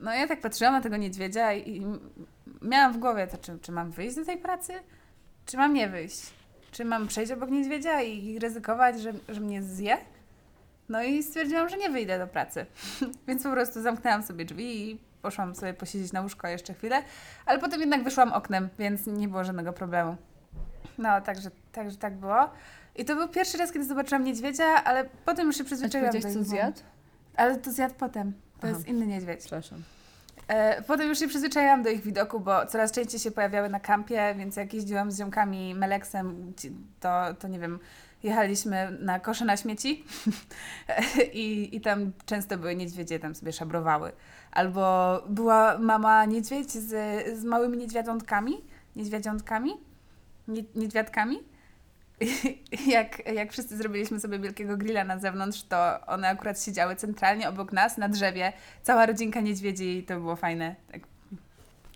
No ja tak patrzyłam na tego niedźwiedzia i, i miałam w głowie, to czy, czy mam wyjść do tej pracy, czy mam nie wyjść? Czy mam przejść obok niedźwiedzia i ryzykować, że, że mnie zje? No i stwierdziłam, że nie wyjdę do pracy. Więc po prostu zamknęłam sobie drzwi i poszłam sobie posiedzieć na łóżko jeszcze chwilę, ale potem jednak wyszłam oknem, więc nie było żadnego problemu. No, także, także tak było. I to był pierwszy raz, kiedy zobaczyłam niedźwiedzia, ale potem już się przyzwyczaiłam do co ich zjadł? Ale to zjadł potem. To Aha. jest inny niedźwiedź. Przepraszam. E, potem już się przyzwyczaiłam do ich widoku, bo coraz częściej się pojawiały na kampie, więc jak jeździłam z ziomkami Meleksem, to, to nie wiem, jechaliśmy na kosze na śmieci I, i tam często były niedźwiedzie, tam sobie szabrowały. Albo była mama niedźwiedź z, z małymi niedźwiadątkami, niedźwiedziątkami, nie, niedźwiadkami. Jak, jak wszyscy zrobiliśmy sobie wielkiego grilla na zewnątrz, to one akurat siedziały centralnie obok nas na drzewie. Cała rodzinka niedźwiedzi i to było fajne. Tak.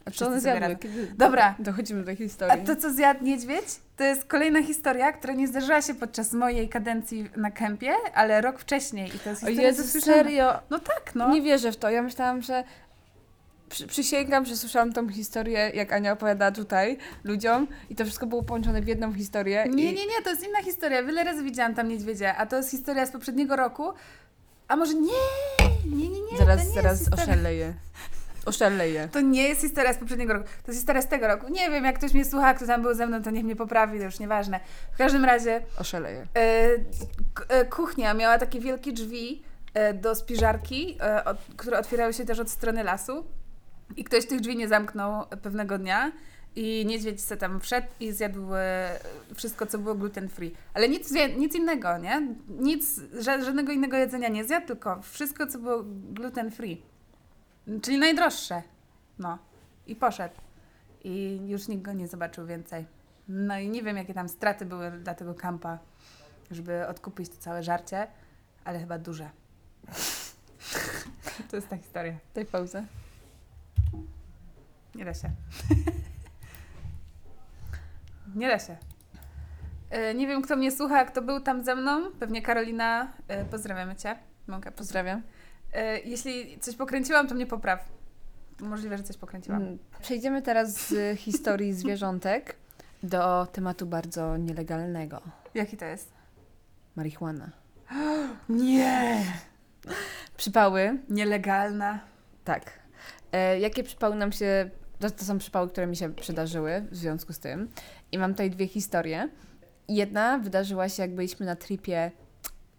A co one zjadły? Kiedy Dobra. dochodzimy do tej A historii? to, co zjadł niedźwiedź, to jest kolejna historia, która nie zdarzyła się podczas mojej kadencji na kempie, ale rok wcześniej. I to jest O historia Jezu, zasłyszana. serio? No tak, no. Nie wierzę w to. Ja myślałam, że... Przy, przysięgam, że słyszałam tą historię, jak Ania opowiada tutaj ludziom i to wszystko było połączone w jedną historię. Nie, i... nie, nie, to jest inna historia. Wiele razy widziałam tam niedźwiedzia, a to jest historia z poprzedniego roku. A może nie, nie, nie, nie. Zaraz, nie zaraz jest oszaleję. Oszaleję. To nie jest historia z poprzedniego roku, to jest historia z tego roku. Nie wiem, jak ktoś mnie słucha, kto tam był ze mną, to niech mnie poprawi, to już nieważne. W każdym razie Oszaleję. e, e, kuchnia miała takie wielkie drzwi e, do spiżarki, e, od, które otwierały się też od strony lasu. I ktoś tych drzwi nie zamknął pewnego dnia i niedźwiedź se tam wszedł i zjadł e, wszystko, co było gluten free. Ale nic, nic innego, nie? Nic, ża- żadnego innego jedzenia nie zjadł, tylko wszystko, co było gluten free. Czyli najdroższe. No. I poszedł. I już nikt go nie zobaczył więcej. No i nie wiem, jakie tam straty były dla tego kampa, żeby odkupić to całe żarcie, ale chyba duże. to jest ta historia. Daj pauzę. Nie da się. nie da się. E, Nie wiem, kto mnie słucha, kto był tam ze mną. Pewnie Karolina. E, Pozdrawiamy Cię. Pozdrawiać. Pozdrawiam. E, Jeśli coś pokręciłam, to mnie popraw. Możliwe, że coś pokręciłam. Mm, Przejdziemy teraz z historii zwierzątek do tematu bardzo nielegalnego. Jaki to jest? Marihuana. Nie! Przypały. Nielegalna. Tak. E, jakie przypały nam się... To, to są przypały, które mi się przydarzyły w związku z tym. I mam tutaj dwie historie. Jedna wydarzyła się, jak byliśmy na tripie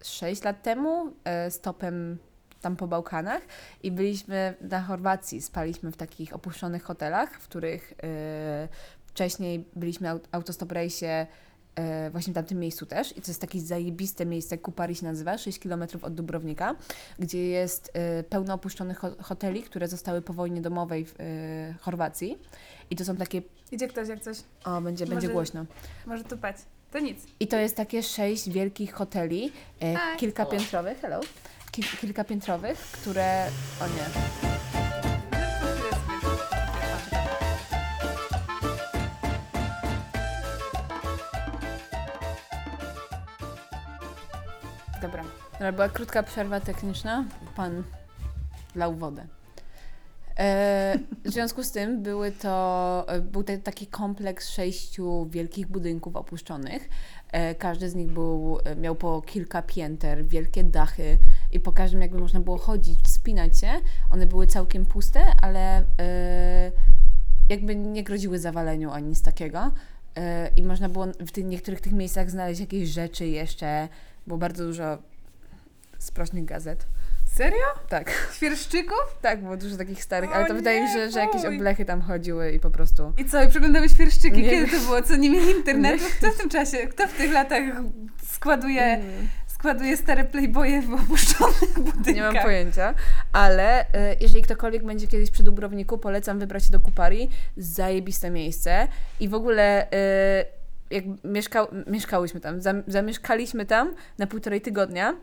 6 lat temu, e, stopem tam po Bałkanach i byliśmy na Chorwacji, spaliśmy w takich opuszczonych hotelach, w których e, wcześniej byliśmy aut- autostop rejsie e, właśnie w tamtym miejscu też i to jest takie zajebiste miejsce, Kupari się nazywa, 6 km od Dubrownika, gdzie jest e, pełno opuszczonych ho- hoteli, które zostały po wojnie domowej w Chorwacji i to są takie, Idzie ktoś jak coś. o będzie, będzie Może- głośno. Może tupać. To nic. I to jest takie sześć wielkich hoteli, e, kilkapiętrowych, hello, Ki, kilkapiętrowych, które, o nie, Dobra. Dobra, była krótka przerwa techniczna, pan lał wodę. E, w związku z tym były to, e, był taki kompleks sześciu wielkich budynków opuszczonych. E, każdy z nich był, e, miał po kilka pięter, wielkie dachy i po każdym jakby można było chodzić, wspinać się. One były całkiem puste, ale e, jakby nie groziły zawaleniu ani nic takiego. I można było w tych, niektórych tych miejscach znaleźć jakieś rzeczy jeszcze. Było bardzo dużo sprośnych gazet. Serio? Tak, Świerszczyków? tak, było dużo takich starych, O ale to wydaje mi nie, się, że, jakieś fuj. oblechy tam chodziły i po prostu... I co, i przeglądały świerszczyki? Nie Kiedy wiem. to było? Co, nie mieli internetu? Kto w tym czasie, kto w tych latach składuje, składuje stare playboye w opuszczonych budynkach? Nie mam pojęcia, ale e, jeżeli ktokolwiek będzie kiedyś przy Dubrowniku, polecam wybrać się do Kupari. Zajebiste miejsce. I w ogóle e, jak mieszkał, mieszkałyśmy tam, zam, zamieszkaliśmy tam na półtorej tygodnia.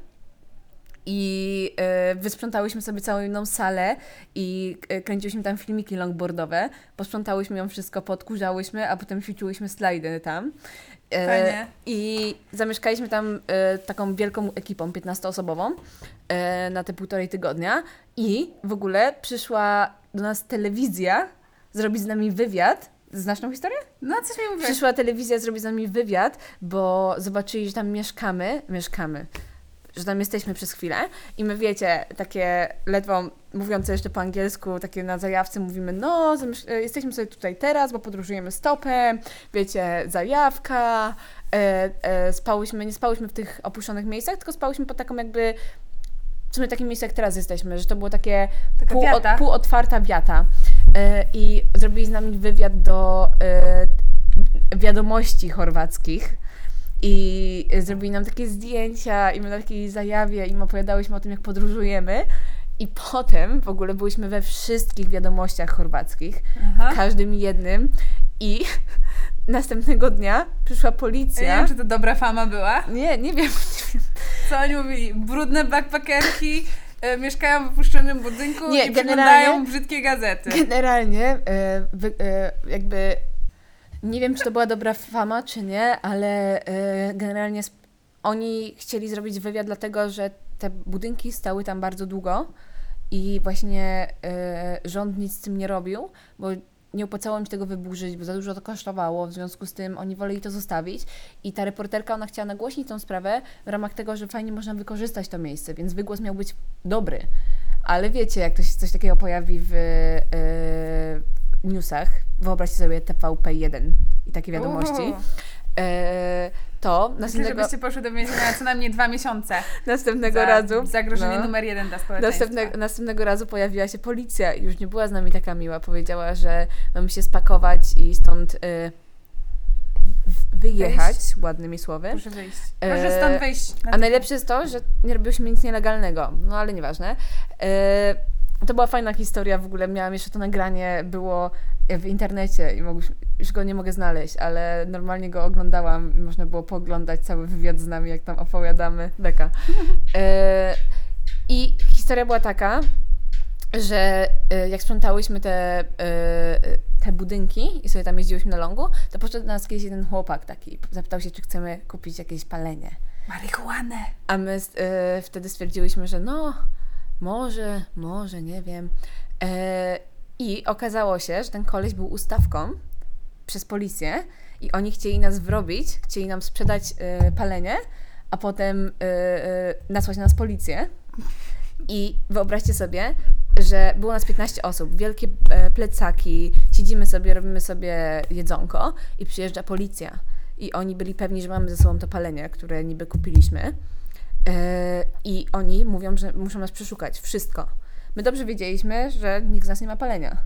I e, wysprzątałyśmy sobie całą jedną salę i e, kręciłyśmy tam filmiki longboardowe. Posprzątałyśmy ją wszystko, podkurzałyśmy, a potem ćwiczyłyśmy slajdy tam. E, Fajnie. I zamieszkaliśmy tam taką wielką ekipą, 15-osobową, e, na te półtorej tygodnia. I w ogóle przyszła do nas telewizja zrobić z nami wywiad. Znasz tą historię? No, coś mi mówisz. Przyszła telewizja zrobić z nami wywiad, bo zobaczyli, że tam mieszkamy, mieszkamy, że tam jesteśmy przez chwilę i my wiecie, takie ledwo mówiące jeszcze po angielsku, takie na zajawce mówimy, no, e, jesteśmy sobie tutaj teraz, bo podróżujemy stopem, wiecie, zajawka, e, e, spałyśmy, nie spałyśmy w tych opuszczonych miejscach, tylko spałyśmy pod taką jakby, w sumie takim miejscu jak teraz jesteśmy, że to było takie pół, wiata. półotwarta wiata. E, I zrobili z nami wywiad do e, wiadomości chorwackich. I zrobili nam takie zdjęcia i my na takiej zajawie im opowiadałyśmy o tym, jak podróżujemy. I potem w ogóle byliśmy we wszystkich wiadomościach chorwackich, Aha. każdym jednym. I następnego dnia przyszła Ja nie policja. wiem, czy to dobra fama była. Nie, nie wiem. Co oni mówili? Brudne backpackerki e, mieszkają w opuszczonym budynku Nie, i przeglądają brzydkie gazety. Generalnie, e, wy, e, jakby nie wiem, czy to była dobra fama, czy nie, ale e, generalnie oni chcieli zrobić wywiad, dlatego że te budynki stały tam bardzo długo i właśnie e, rząd nic z tym nie robił, bo nie opłacało im się tego wyburzyć, bo za dużo to kosztowało, w związku z tym oni woleli to zostawić i ta reporterka, ona chciała nagłośnić tą sprawę w ramach tego, że fajnie można wykorzystać to miejsce, więc wygłos miał być dobry. Ale wiecie, jak to się coś takiego pojawi w e, newsach, wyobraźcie sobie TVP1 i takie wiadomości, Uhu. e, to Myślę, następnego, żebyście poszły do więzienia co najmniej dwa miesiące. następnego za razu Zagrożenie no. numer jeden dla społeczeństwa. Następne, następnego razu pojawiła się policja i już nie była z nami taka miła. Powiedziała, że mamy się spakować i stąd y, w- wyjechać, ładnymi słowy. Proszę wyjść. E, Proszę stąd wyjść. A natychmiast. najlepsze jest to, że nie robiłyśmy nic nielegalnego, no ale nieważne. E, to była fajna historia w ogóle, miałam jeszcze to nagranie, było w internecie i mogliśmy, już go nie mogę znaleźć, ale normalnie go oglądałam i można było pooglądać cały wywiad z nami, jak tam opowiadamy. Beka. E, I historia była taka, że e, jak sprzątałyśmy te, e, te budynki i sobie tam jeździłyśmy na longu, to podszedł do nas kiedyś jeden chłopak taki, zapytał się, czy chcemy kupić jakieś palenie. Marihuanę. A my e, wtedy stwierdziłyśmy, że no, może, może, nie wiem. E, I okazało się, że ten koleś był ustawką przez policję i oni chcieli nas wrobić, chcieli nam sprzedać e, palenie, a potem e, e, nasłać na nas policję. I wyobraźcie sobie, że było nas 15 osób, wielkie e, plecaki, siedzimy sobie, robimy sobie jedzonko i przyjeżdża policja. I oni byli pewni, że mamy ze sobą to palenie, które niby kupiliśmy. E, I oni mówią, że muszą nas przeszukać, wszystko. My dobrze wiedzieliśmy, że nikt z nas nie ma palenia.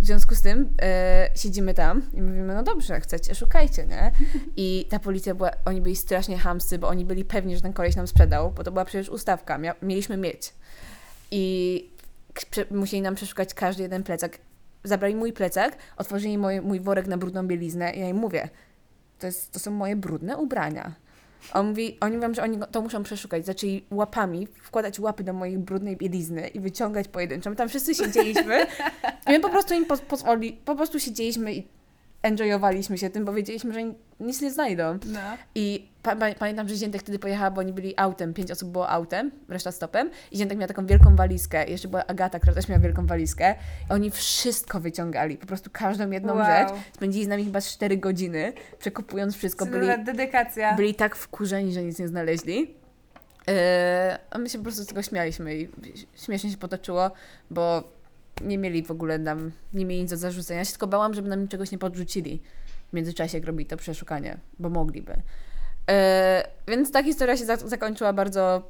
W związku z tym e, siedzimy tam i mówimy, no dobrze, chcecie, szukajcie, nie? I ta policja była, oni byli strasznie hamscy, bo oni byli pewni, że ten koleś nam sprzedał, bo to była przecież ustawka, mia, mieliśmy mieć. I prze, musieli nam przeszukać każdy jeden plecak. Zabrali mój plecak, otworzyli mój, mój worek na brudną bieliznę i ja im mówię, to, jest, to są moje brudne ubrania. On mówi, oni mówią, że oni to muszą przeszukać. Zaczęli łapami wkładać łapy do mojej brudnej bielizny i wyciągać pojedynczo. My tam wszyscy siedzieliśmy i my po prostu im po, pozwoli, po prostu siedzieliśmy i enjoyowaliśmy się tym, bo wiedzieliśmy, że nic nie znajdą. No. I pa, pa, pamiętam, że Ziętek wtedy pojechała, bo oni byli autem, pięć osób było autem, reszta stopem. I Ziętek miał taką wielką walizkę. I jeszcze była Agata, która też miała wielką walizkę. I oni wszystko wyciągali, po prostu każdą jedną Wow. rzecz. Spędzili z nami chyba 4 godziny, przekupując wszystko. Byli... Dedykacja. byli tak wkurzeni, że nic nie znaleźli. Yy, a my się po prostu z tego śmialiśmy i śmiesznie się potoczyło, bo nie mieli w ogóle nam, nie mieli nic do zarzucenia. Ja się tylko bałam, żeby nam czegoś nie podrzucili w międzyczasie, jak robili to przeszukanie, bo mogliby. E, więc ta historia się za- zakończyła bardzo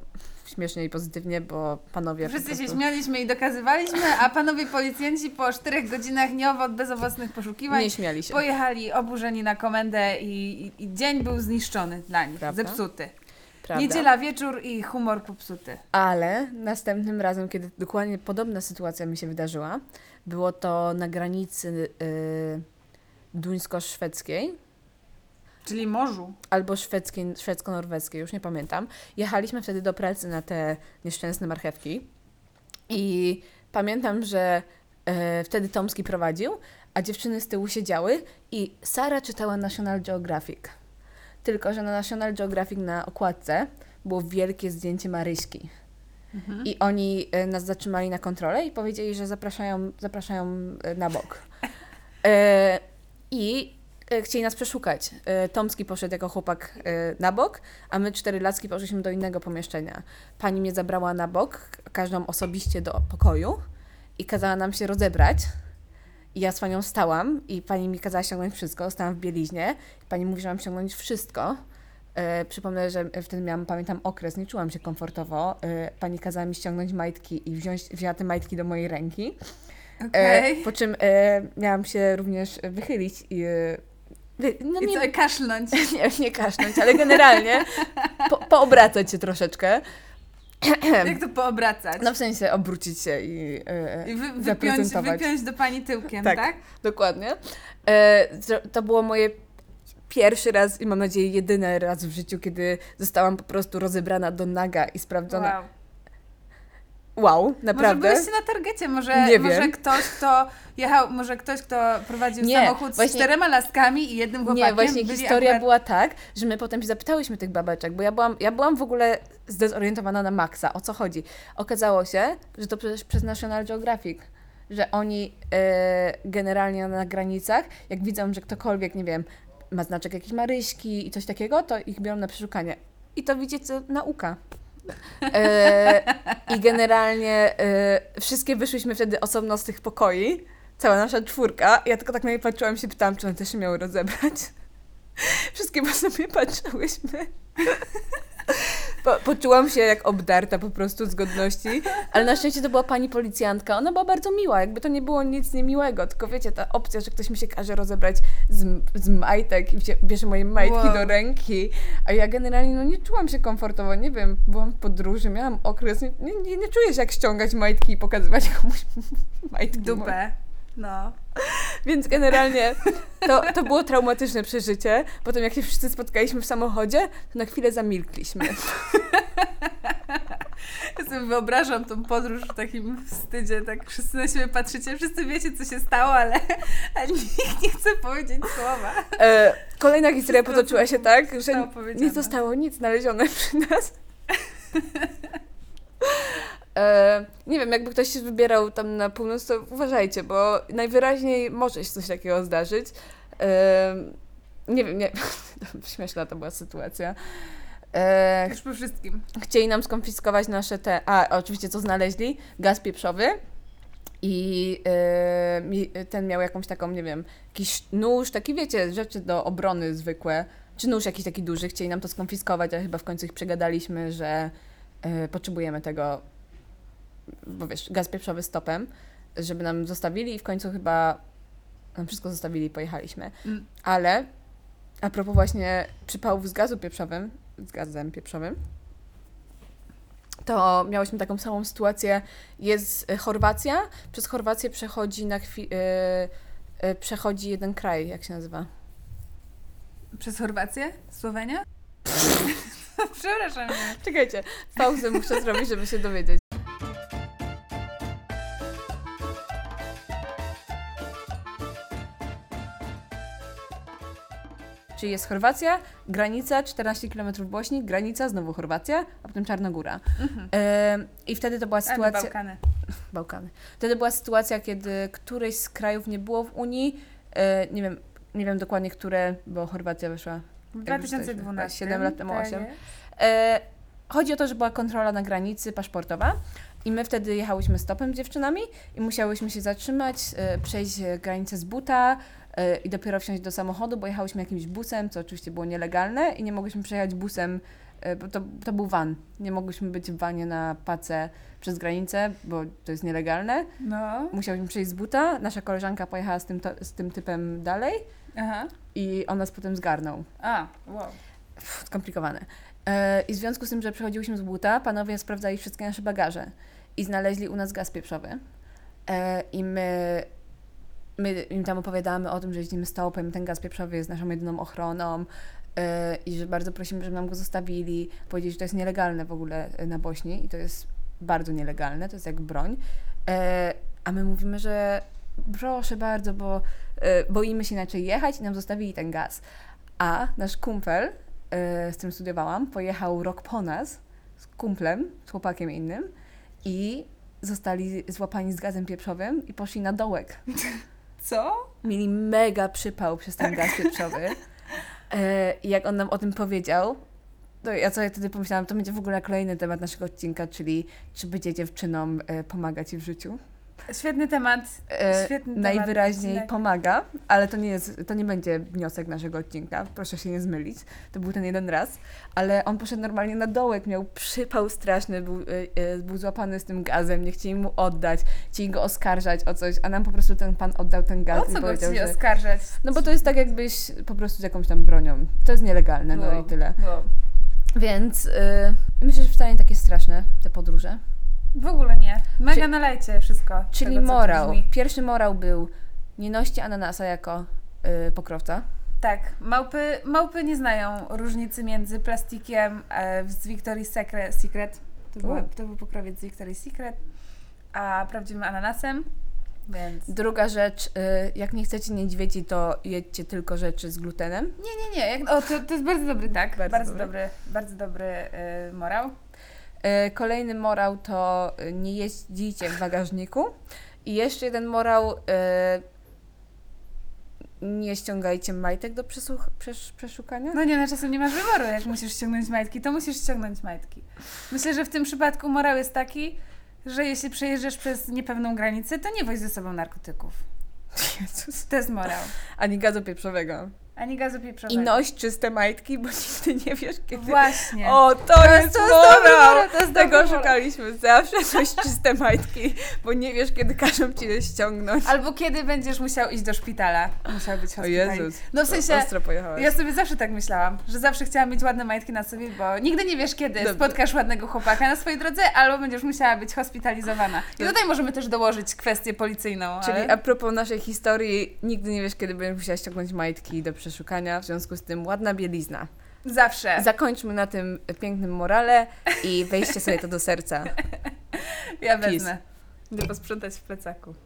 śmiesznie i pozytywnie, bo panowie Wszyscy się prostu śmialiśmy i dokazywaliśmy, a panowie policjanci po czterech godzinach nieowoc bezowocnych poszukiwań nie śmiali się. pojechali oburzeni na komendę i, i, i dzień był zniszczony dla nich, Prawda? zepsuty. Prawda? Niedziela wieczór i humor popsuty. Ale następnym razem, kiedy dokładnie podobna sytuacja mi się wydarzyła, było to na granicy y, duńsko-szwedzkiej Czyli morzu. albo szwedzkiej, szwedzko-norweskiej, już nie pamiętam. Jechaliśmy wtedy do pracy na te nieszczęsne marchewki i pamiętam, że e, wtedy Tomski prowadził, a dziewczyny z tyłu siedziały i Sara czytała National Geographic. Tylko, że na National Geographic na okładce było wielkie zdjęcie Maryśki. I oni e, nas zatrzymali na kontrolę i powiedzieli, że zapraszają, zapraszają e, na bok. E, I e, chcieli nas przeszukać. Tomski poszedł jako chłopak na bok, a my cztery lacki poszliśmy do innego pomieszczenia. Pani mnie zabrała na bok, każdą osobiście do pokoju i kazała nam się rozebrać. I ja z panią stałam i pani mi kazała ściągnąć wszystko, stałam w bieliźnie. Pani mówi, że mam ściągnąć wszystko. E, przypomnę, że wtedy miałam, pamiętam, okres, nie czułam się komfortowo. E, pani kazała mi ściągnąć majtki i wziąć, wzięła te majtki do mojej ręki. Okej. E, po czym e, miałam się również wychylić i... E, no I nie, co, kaszlnąć. nie, nie kaszlnąć, ale generalnie po, poobracać się troszeczkę. Jak to poobracać? No w sensie obrócić się i, e, I wy, wypiąć, zaprezentować. wypiąć do pani tyłkiem, tak? Tak. Dokładnie. E, to było moje pierwszy raz i mam nadzieję jedyny raz w życiu, kiedy zostałam po prostu rozebrana do naga i sprawdzona. Wow. Wow, naprawdę. Może byliście na targecie, może, Nie może wiem. ktoś, kto jechał, może ktoś, kto prowadził Nie, samochód z właśnie- czterema laskami i jednym chłopakiem. Nie, właśnie historia akurat... była tak, że my potem się zapytałyśmy tych babeczek, bo ja byłam, ja byłam w ogóle zdezorientowana na maksa. O co chodzi? Okazało się, że to przecież przez National Geographic, że oni e, generalnie na granicach, jak widzą, że ktokolwiek, nie wiem, ma znaczek jakiejś Maryśki i coś takiego, to ich biorą na przeszukanie. I to widzicie, nauka. E, I generalnie e, wszystkie wyszłyśmy wtedy osobno z tych pokoi, cała nasza czwórka. Ja tylko tak na nie patrzyłam i się pytałam, czy one też się miały rozebrać. Wszystkie po sobie patrzyłyśmy. Po, poczułam się jak obdarta po prostu z godności, ale na szczęście to była pani policjantka. Ona była bardzo miła, jakby to nie było nic niemiłego, tylko wiecie, ta opcja, że ktoś mi się każe rozebrać z, z majtek i bierze moje majtki Wow. do ręki, a ja generalnie no, nie czułam się komfortowo, nie wiem, byłam w podróży, miałam okres, nie, nie, nie, czuję się jak ściągać majtki i pokazywać komuś majtki. Dupę. No. Więc generalnie to, to było traumatyczne przeżycie. Potem jak się wszyscy spotkaliśmy w samochodzie, to na chwilę zamilkliśmy. Ja sobie wyobrażam tą podróż w takim wstydzie, tak wszyscy na siebie patrzycie, wszyscy wiecie, co się stało, ale, ale nikt nie chce powiedzieć słowa. E, kolejna historia Wszystko potoczyła się tak, że nie zostało nic znalezione przy nas. E, nie wiem, jakby ktoś się wybierał tam na północ, to uważajcie, bo najwyraźniej może się coś takiego zdarzyć. E, nie wiem, nie, śmieszna to była sytuacja. E, Już po wszystkim. chcieli nam skonfiskować nasze te. A, oczywiście co znaleźli? Gaz pieprzowy. I e, ten miał jakąś taką, nie wiem, jakiś nóż, taki wiecie, rzeczy do obrony zwykłe. Czy nóż jakiś taki duży, chcieli nam to skonfiskować, ale chyba w końcu ich przegadaliśmy, że e, potrzebujemy tego, bo wiesz, gaz pieprzowy stopem, żeby nam zostawili i w końcu chyba nam wszystko zostawili i pojechaliśmy. Mm. Ale a propos właśnie przypałów z gazu pieprzowym, z gazem pieprzowym, to miałyśmy taką samą sytuację. Jest e, Chorwacja, przez Chorwację przechodzi na chwilę. przechodzi jeden kraj, jak się nazywa? Przez Chorwację? Słowenia? Przepraszam. Czekajcie, pauzę muszę zrobić, żeby się dowiedzieć. Czyli jest Chorwacja, granica, 14 km Bośni, granica, znowu Chorwacja, a potem Czarnogóra. Mhm. I wtedy to była sytuacja. Bałkany. Bałkany. Wtedy była sytuacja, kiedy któreś z krajów nie było w Unii. E, nie wiem, nie wiem dokładnie, które, bo Chorwacja wyszła. W Jak już 2012. 7 lat temu, tak 8. jest. E, chodzi o to, że była kontrola na granicy paszportowa i my wtedy jechałyśmy stopem z dziewczynami i musiałyśmy się zatrzymać, e, przejść granicę z buta, i dopiero wsiąść do samochodu, bo jechałyśmy jakimś busem, co oczywiście było nielegalne i nie mogłyśmy przejechać busem, e, bo to, to był van. Nie mogłyśmy być w vanie na pace przez granicę, bo to jest nielegalne. No. Musiałyśmy przejść z buta, nasza koleżanka pojechała z tym, to, z tym typem dalej Aha. i on nas potem zgarnął. A, wow. Pff, skomplikowane. E, I w związku z tym, że przechodziłyśmy z buta, panowie sprawdzali wszystkie nasze bagaże i znaleźli u nas gaz pieprzowy. E, I my, my im tam opowiadamy o tym, że jeździmy stopem, ten gaz pieprzowy jest naszą jedyną ochroną e, i że bardzo prosimy, żeby nam go zostawili. Powiedzieli, że to jest nielegalne w ogóle e, na Bośni i to jest bardzo nielegalne, to jest jak broń. E, a my mówimy, że proszę bardzo, bo boimy się inaczej jechać i nam zostawili ten gaz. A nasz kumpel, z którym studiowałam, pojechał rok po nas z kumplem, z chłopakiem innym i zostali złapani z gazem pieprzowym i poszli na dołek. Co? Mieli mega przypał przez ten gaz pieprzowy. E, I jak on nam o tym powiedział, to ja sobie wtedy pomyślałam, to będzie w ogóle kolejny temat naszego odcinka, czyli czy bycie dziewczynom e, pomaga ci w życiu. Świetny temat. E, Świetny temat, najwyraźniej odcinek. pomaga, ale to nie, jest, to nie będzie wniosek naszego odcinka, proszę się nie zmylić. To był ten jeden raz, ale on poszedł normalnie na dołek, miał przypał straszny, był, e, e, był złapany z tym gazem, nie chcieli mu oddać, chcieli go oskarżać o coś, a nam po prostu ten pan oddał ten gaz O i co go powiedział, chcieli że... oskarżać? No bo to jest tak jakbyś po prostu z jakąś tam bronią. To jest nielegalne, no Wow. i tyle. Wow. Więc y, myślę, że wcale nie takie straszne te podróże. W ogóle nie. Mega Czy- nalejcie wszystko. Czyli tego, morał. Pierwszy morał był nie noście ananasa jako y, pokrowca. Tak, małpy, małpy nie znają różnicy między plastikiem e, z Victoria's Secret, to, była, to był pokrowiec z Victoria's Secret, a prawdziwym ananasem, więc... Druga rzecz, y, jak nie chcecie niedźwiedzi, to jedźcie tylko rzeczy z glutenem. Nie, nie, nie, o, to, to jest bardzo dobry, tak, Bardzo bardzo, dobry. dobry, bardzo dobry y, morał. Y, kolejny morał to y, nie jeździcie w bagażniku. I jeszcze jeden morał, y, nie ściągajcie majtek do przesłuch- przesz- przeszukania. No nie, no czasem nie masz wyboru, jak musisz ściągnąć majtki, to musisz ściągnąć majtki. Myślę, że w tym przypadku morał jest taki, że jeśli przejeżdżasz przez niepewną granicę, to nie woź ze sobą narkotyków. Jezus. To jest morał. Ani gazu pieprzowego. Ani gazu I pieprzowego. noś czyste majtki, bo nigdy nie wiesz, kiedy... Właśnie. O, to, To jest, to jest morał! to jest Tego szukaliśmy. Zawsze coś czyste majtki, bo nie wiesz, kiedy każą ci je ściągnąć. Albo kiedy będziesz musiał iść do szpitala. Musiał być O hospital. Jezus. No w sensie, Ostro pojechałaś. ja sobie zawsze tak myślałam, że zawsze chciałam mieć ładne majtki na sobie, bo nigdy nie wiesz, kiedy Dobrze. spotkasz ładnego chłopaka na swojej drodze, albo będziesz musiała być hospitalizowana. I Dobrze. tutaj możemy też dołożyć kwestię policyjną. Czyli ale... a propos naszej historii, nigdy nie wiesz, kiedy będziesz musiała ściągnąć majtki do przeszukania, w związku z tym ładna bielizna. Zawsze. Zakończmy na tym pięknym morale i weźcie sobie to do serca. Ja Peace. wezmę. Idę posprzątać w plecaku.